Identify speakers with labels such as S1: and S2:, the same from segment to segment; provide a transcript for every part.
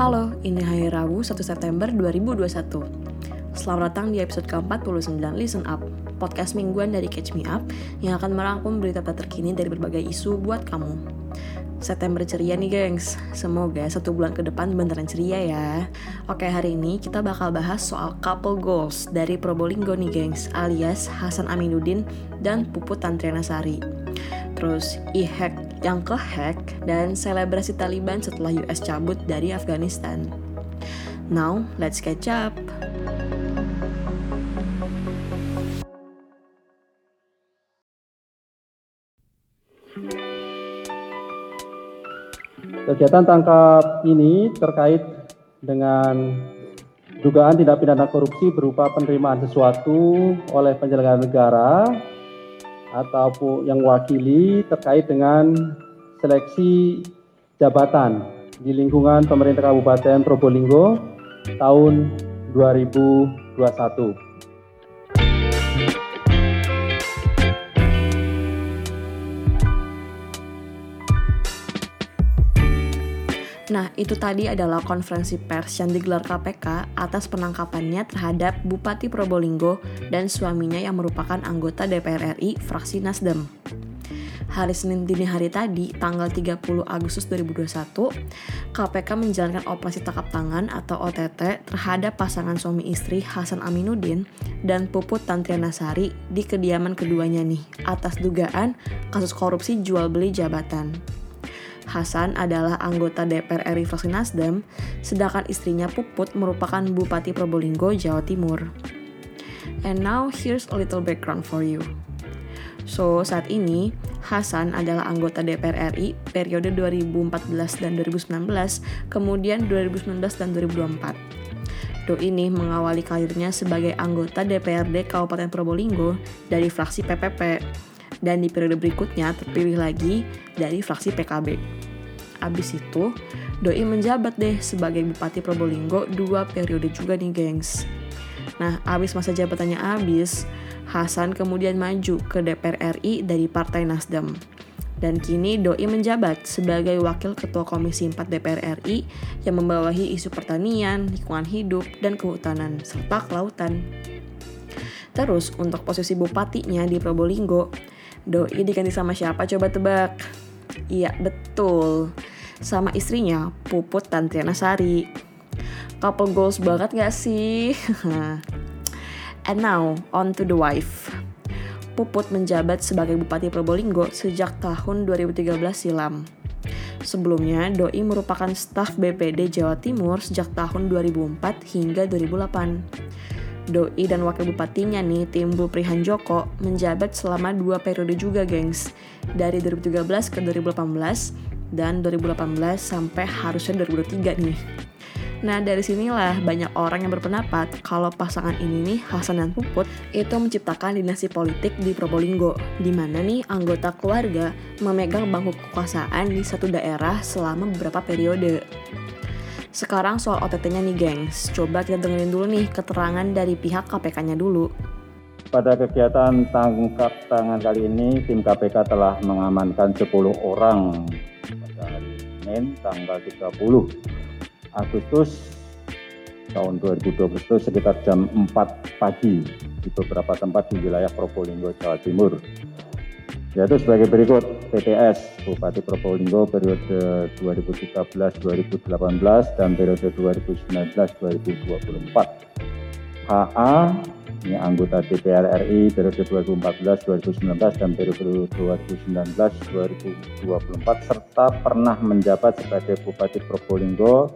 S1: Halo, ini hari Rabu 1 September 2021. Selamat datang di episode ke-49 Listen Up, podcast mingguan dari Catch Me Up yang akan merangkum berita-berita terkini dari berbagai isu buat kamu. September ceria nih gengs, semoga satu bulan ke depan beneran ceria ya. Oke hari ini kita bakal bahas soal couple goals dari Probolinggo nih gengs, alias Hasan Aminuddin dan Puput Tantriana Sari. Terus e-hack yang kehack dan selebrasi Taliban setelah US cabut dari Afghanistan. Now, let's catch up.
S2: Kegiatan tangkap ini terkait dengan dugaan tindak pidana korupsi berupa penerimaan sesuatu oleh penyelenggara negara ataupun yang wakili terkait dengan seleksi jabatan di lingkungan pemerintah Kabupaten Probolinggo tahun 2021.
S1: Nah, itu tadi adalah konferensi pers yang digelar KPK atas penangkapannya terhadap Bupati Probolinggo dan suaminya yang merupakan anggota DPR RI fraksi Nasdem. Hari Senin dini hari tadi, tanggal 30 Agustus 2021, KPK menjalankan operasi tangkap tangan atau OTT terhadap pasangan suami istri Hasan Aminuddin dan Puput Tantriana Sari di kediaman keduanya nih atas dugaan kasus korupsi jual beli jabatan. Hasan adalah anggota DPR RI fraksi Nasdem, sedangkan istrinya Puput merupakan Bupati Probolinggo, Jawa Timur. And now here's a little background for you. So, saat ini Hasan adalah anggota DPR RI periode 2014 dan 2019, kemudian 2019 dan 2024. Do ini mengawali karirnya sebagai anggota DPRD Kabupaten Probolinggo dari fraksi PPP dan di periode berikutnya terpilih lagi dari fraksi PKB. Abis itu, Doi menjabat deh sebagai Bupati Probolinggo dua periode juga nih gengs. Nah, abis masa jabatannya habis, Hasan kemudian maju ke DPR RI dari Partai Nasdem. Dan kini Doi menjabat sebagai Wakil Ketua Komisi 4 DPR RI yang membawahi isu pertanian, lingkungan hidup, dan kehutanan, serta kelautan. Terus, untuk posisi bupatinya di Probolinggo, Doi diganti sama siapa coba tebak? Iya, betul sama istrinya Puput Tantriana Sari. Couple goals banget gak sih? And now, on to the wife. Puput menjabat sebagai Bupati Probolinggo sejak tahun 2013 silam. Sebelumnya, Doi merupakan staf BPD Jawa Timur sejak tahun 2004 hingga 2008. Doi dan wakil bupatinya nih, Timbul Prihan Joko, menjabat selama dua periode juga, gengs. Dari 2013 ke 2018, dan 2018 sampai harusnya 2023 nih. Nah dari sinilah banyak orang yang berpendapat kalau pasangan ini nih Hasan dan Puput itu menciptakan dinasti politik di Probolinggo di mana nih anggota keluarga memegang bangku kekuasaan di satu daerah selama beberapa periode. Sekarang soal OTT-nya nih gengs, coba kita dengerin dulu nih keterangan dari pihak KPK-nya dulu.
S2: Pada kegiatan tangkap tangan kali ini, tim KPK telah mengamankan 10 orang Senin tanggal 30 Agustus tahun 2020 sekitar jam 4 pagi di beberapa tempat di wilayah Probolinggo, Jawa Timur. Yaitu sebagai berikut, PTS Bupati Probolinggo periode 2013-2018 dan periode 2019-2024. HA ini anggota DPR RI periode 2014-2019 dan periode 2019-2024 serta pernah menjabat sebagai Bupati Probolinggo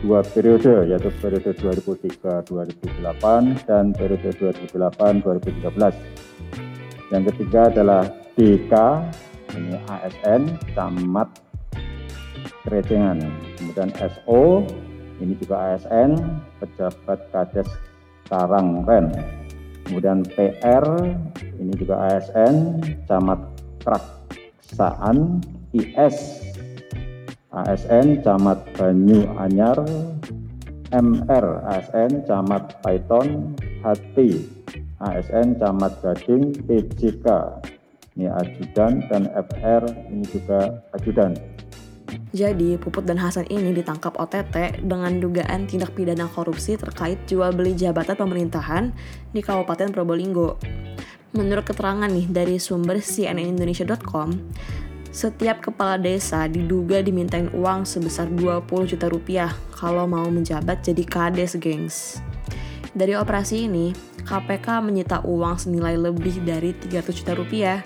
S2: dua periode yaitu periode 2003-2008 dan periode 2008-2013. Yang ketiga adalah DK ini ASN Camat Krecengan. Kemudian SO ini juga ASN pejabat Kades Karangren. Kemudian PR ini juga ASN, Camat Kraksaan, IS, ASN, Camat Banyu Anyar, MR, ASN, Camat Python, HT, ASN, Camat Gading, PJK, ini ajudan, dan FR ini juga ajudan.
S1: Jadi, Puput dan Hasan ini ditangkap OTT dengan dugaan tindak pidana korupsi terkait jual beli jabatan pemerintahan di Kabupaten Probolinggo. Menurut keterangan nih dari sumber cnnindonesia.com, setiap kepala desa diduga dimintain uang sebesar 20 juta rupiah kalau mau menjabat jadi kades, gengs. Dari operasi ini, KPK menyita uang senilai lebih dari 300 juta rupiah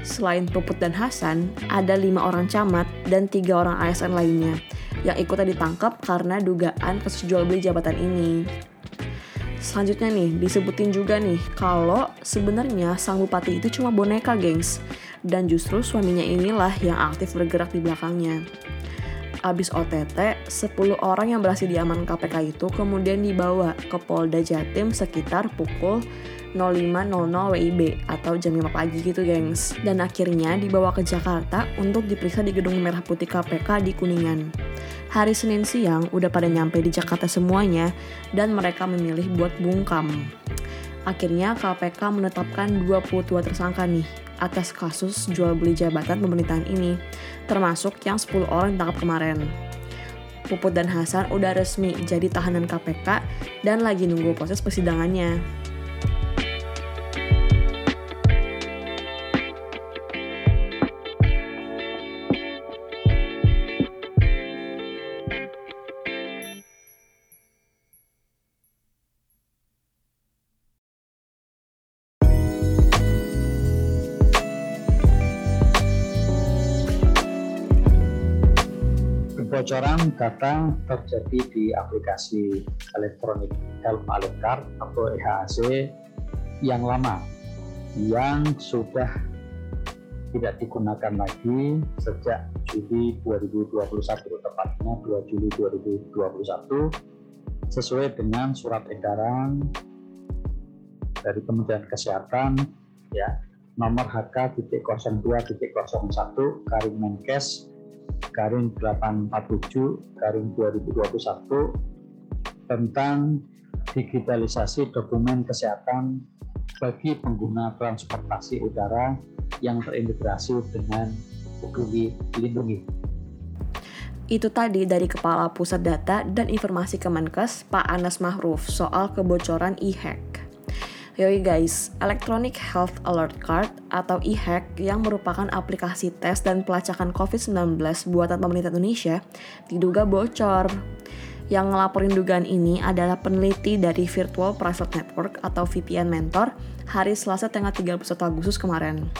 S1: Selain Puput dan Hasan, ada lima orang camat dan tiga orang ASN lainnya yang ikutan ditangkap karena dugaan kasus jual beli jabatan ini. Selanjutnya nih, disebutin juga nih kalau sebenarnya sang bupati itu cuma boneka, gengs. Dan justru suaminya inilah yang aktif bergerak di belakangnya. Abis OTT, 10 orang yang berhasil diamankan KPK itu kemudian dibawa ke Polda Jatim sekitar pukul 05.00 WIB atau jam 5 pagi gitu gengs. Dan akhirnya dibawa ke Jakarta untuk diperiksa di Gedung Merah Putih KPK di Kuningan. Hari Senin siang udah pada nyampe di Jakarta semuanya dan mereka memilih buat bungkam. Akhirnya KPK menetapkan 22 tersangka nih atas kasus jual beli jabatan pemerintahan ini, termasuk yang 10 orang ditangkap kemarin. Puput dan Hasan udah resmi jadi tahanan KPK dan lagi nunggu proses persidangannya.
S3: Kebocoran data terjadi di aplikasi elektronik Health Alert Card atau EHAC yang lama yang sudah tidak digunakan lagi sejak Juli 2021 tepatnya 2 Juli 2021 sesuai dengan surat edaran dari Kementerian Kesehatan ya nomor HK.02.01 Karing Menkes garing 847 garing 2021 tentang digitalisasi dokumen kesehatan bagi pengguna transportasi udara yang terintegrasi dengan peduli lindungi.
S1: Itu tadi dari Kepala Pusat Data dan Informasi Kemenkes, Pak Anas Mahruf, soal kebocoran e-hack. Yoi guys, Electronic Health Alert Card atau e-hack yang merupakan aplikasi tes dan pelacakan COVID-19 buatan pemerintah Indonesia diduga bocor. Yang ngelaporin dugaan ini adalah peneliti dari Virtual Private Network atau VPN Mentor hari Selasa tanggal 31 Agustus kemarin.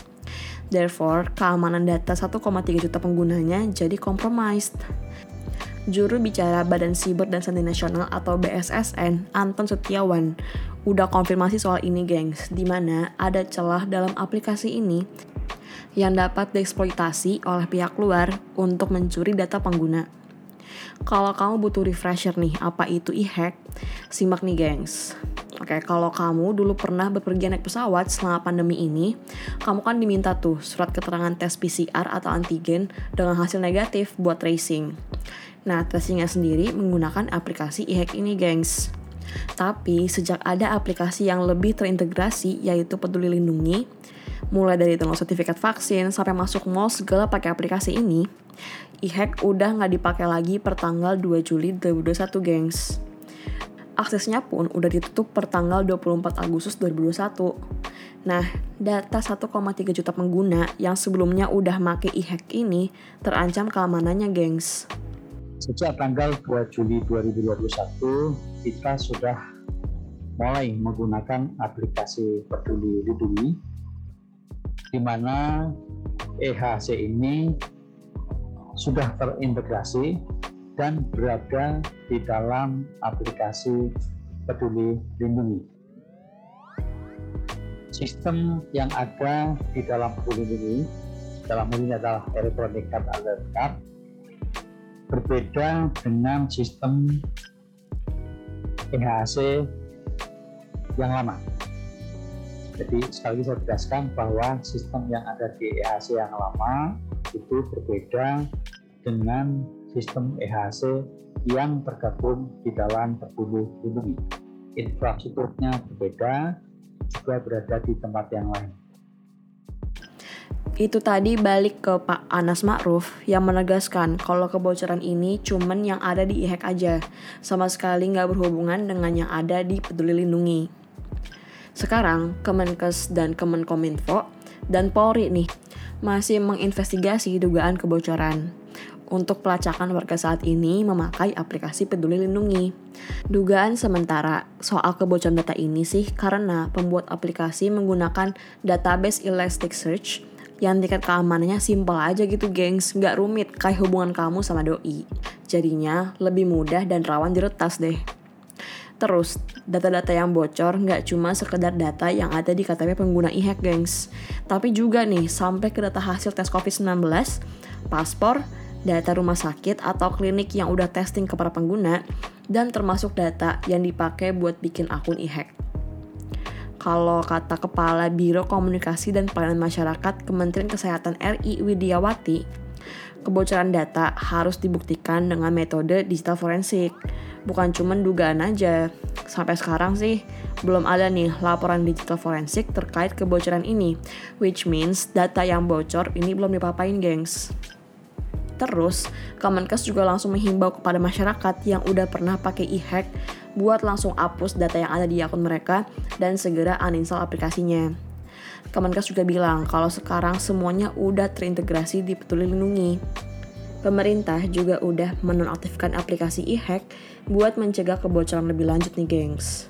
S1: Therefore, keamanan data 1,3 juta penggunanya jadi compromised. Juru bicara Badan Siber dan Sandi Nasional atau BSSN, Anton Setiawan, udah konfirmasi soal ini gengs, di mana ada celah dalam aplikasi ini yang dapat dieksploitasi oleh pihak luar untuk mencuri data pengguna. Kalau kamu butuh refresher nih, apa itu e-hack? Simak nih gengs. Oke, kalau kamu dulu pernah berpergian naik pesawat selama pandemi ini, kamu kan diminta tuh surat keterangan tes PCR atau antigen dengan hasil negatif buat tracing. Nah, tracingnya sendiri menggunakan aplikasi e-hack ini, gengs. Tapi sejak ada aplikasi yang lebih terintegrasi yaitu Peduli Lindungi, mulai dari download sertifikat vaksin sampai masuk mall segala pakai aplikasi ini, e-hack udah nggak dipakai lagi per tanggal 2 Juli 2021, gengs. Aksesnya pun udah ditutup per tanggal 24 Agustus 2021. Nah, data 1,3 juta pengguna yang sebelumnya udah make e-hack ini terancam keamanannya, gengs.
S3: Sejak tanggal 2 Juli 2021, kita sudah mulai menggunakan aplikasi Peduli Lindungi, di mana EHC ini sudah terintegrasi dan berada di dalam aplikasi Peduli Lindungi. Sistem yang ada di dalam Peduli Lindungi, dalam ini adalah Electronic Card Alert Card, berbeda dengan sistem EHC yang lama. Jadi sekali lagi saya tegaskan bahwa sistem yang ada di EHC yang lama itu berbeda dengan sistem EHC yang tergabung di dalam Peduli Lindungi. Infrastrukturnya berbeda, juga berada di tempat yang lain.
S1: Itu tadi balik ke Pak Anas Ma'ruf yang menegaskan kalau kebocoran ini cuman yang ada di e-hack aja, sama sekali nggak berhubungan dengan yang ada di Peduli Lindungi. Sekarang, Kemenkes dan Kemenkominfo dan Polri nih masih menginvestigasi dugaan kebocoran. Untuk pelacakan warga saat ini memakai aplikasi Peduli Lindungi. Dugaan sementara soal kebocoran data ini sih karena pembuat aplikasi menggunakan database Elasticsearch yang tingkat keamanannya simpel aja gitu gengs, nggak rumit kayak hubungan kamu sama doi. Jadinya lebih mudah dan rawan diretas deh. Terus, data-data yang bocor nggak cuma sekedar data yang ada di KTP pengguna e-hack, gengs. Tapi juga nih, sampai ke data hasil tes COVID-19, paspor, data rumah sakit atau klinik yang udah testing ke para pengguna, dan termasuk data yang dipakai buat bikin akun e-hack. Kalau kata Kepala Biro Komunikasi dan Pelayanan Masyarakat Kementerian Kesehatan RI Widiawati, kebocoran data harus dibuktikan dengan metode digital forensik. Bukan cuma dugaan aja. Sampai sekarang sih belum ada nih laporan digital forensik terkait kebocoran ini, which means data yang bocor ini belum dipapain, gengs. Terus, Kemenkes juga langsung menghimbau kepada masyarakat yang udah pernah pakai e-hack buat langsung hapus data yang ada di akun mereka dan segera uninstall aplikasinya. Kemenkes juga bilang kalau sekarang semuanya udah terintegrasi di Peduli Lindungi. Pemerintah juga udah menonaktifkan aplikasi e-hack buat mencegah kebocoran lebih lanjut nih, gengs.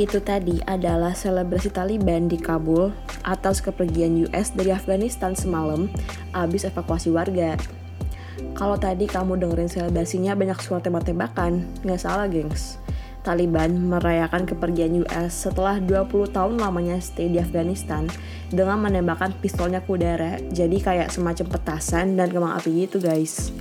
S1: Itu tadi adalah selebrasi Taliban di Kabul atas kepergian US dari Afghanistan semalam abis evakuasi warga. Kalau tadi kamu dengerin selebrasinya banyak suara tembak-tembakan, nggak salah gengs. Taliban merayakan kepergian US setelah 20 tahun lamanya stay di Afghanistan dengan menembakkan pistolnya ke udara. Jadi kayak semacam petasan dan kembang api gitu guys.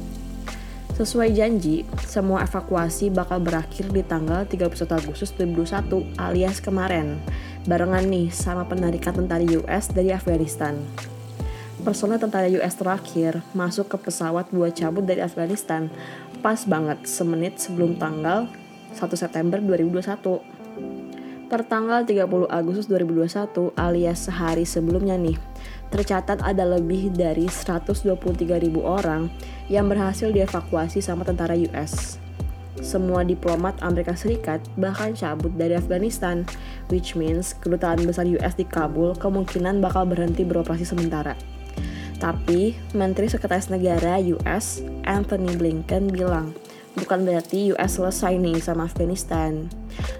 S1: Sesuai janji, semua evakuasi bakal berakhir di tanggal 31 Agustus 2021 alias kemarin, barengan nih sama penarikan tentara US dari Afghanistan. Personel tentara US terakhir masuk ke pesawat buat cabut dari Afghanistan pas banget semenit sebelum tanggal 1 September 2021. Per tanggal 30 Agustus 2021 alias sehari sebelumnya nih, tercatat ada lebih dari 123.000 orang yang berhasil dievakuasi sama tentara US. Semua diplomat Amerika Serikat bahkan cabut dari Afghanistan, which means kedutaan besar US di Kabul kemungkinan bakal berhenti beroperasi sementara. Tapi, Menteri Sekretaris Negara US, Anthony Blinken bilang, bukan berarti US selesai nih sama Afghanistan.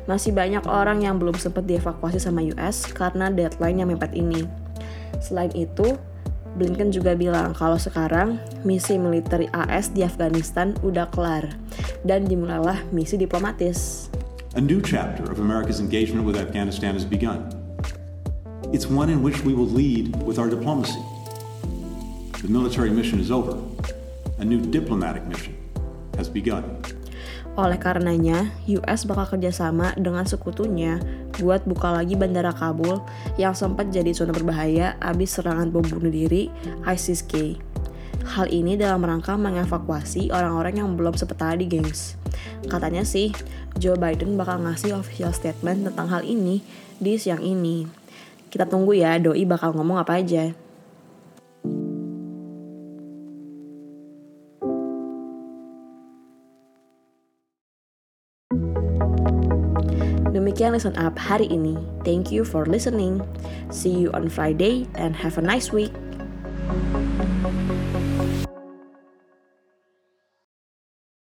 S1: Masih banyak orang yang belum sempat dievakuasi sama US karena deadline yang mepet ini. Selain itu, Blinken juga bilang kalau sekarang misi militer AS di Afghanistan udah kelar dan dimulailah misi diplomatis.
S4: A new chapter of America's engagement with Afghanistan has begun. It's one in which we will lead with our diplomacy. The military mission is over. A new diplomatic mission has begun.
S1: Oleh karenanya, US bakal kerjasama dengan sekutunya buat buka lagi bandara Kabul yang sempat jadi zona berbahaya abis serangan bom bunuh diri ISIS-K. Hal ini dalam rangka mengevakuasi orang-orang yang belum sempat tadi, gengs. Katanya sih, Joe Biden bakal ngasih official statement tentang hal ini di siang ini. Kita tunggu ya, doi bakal ngomong apa aja. Demikian Listen Up hari ini. Thank you for listening. See you on Friday and have a nice week.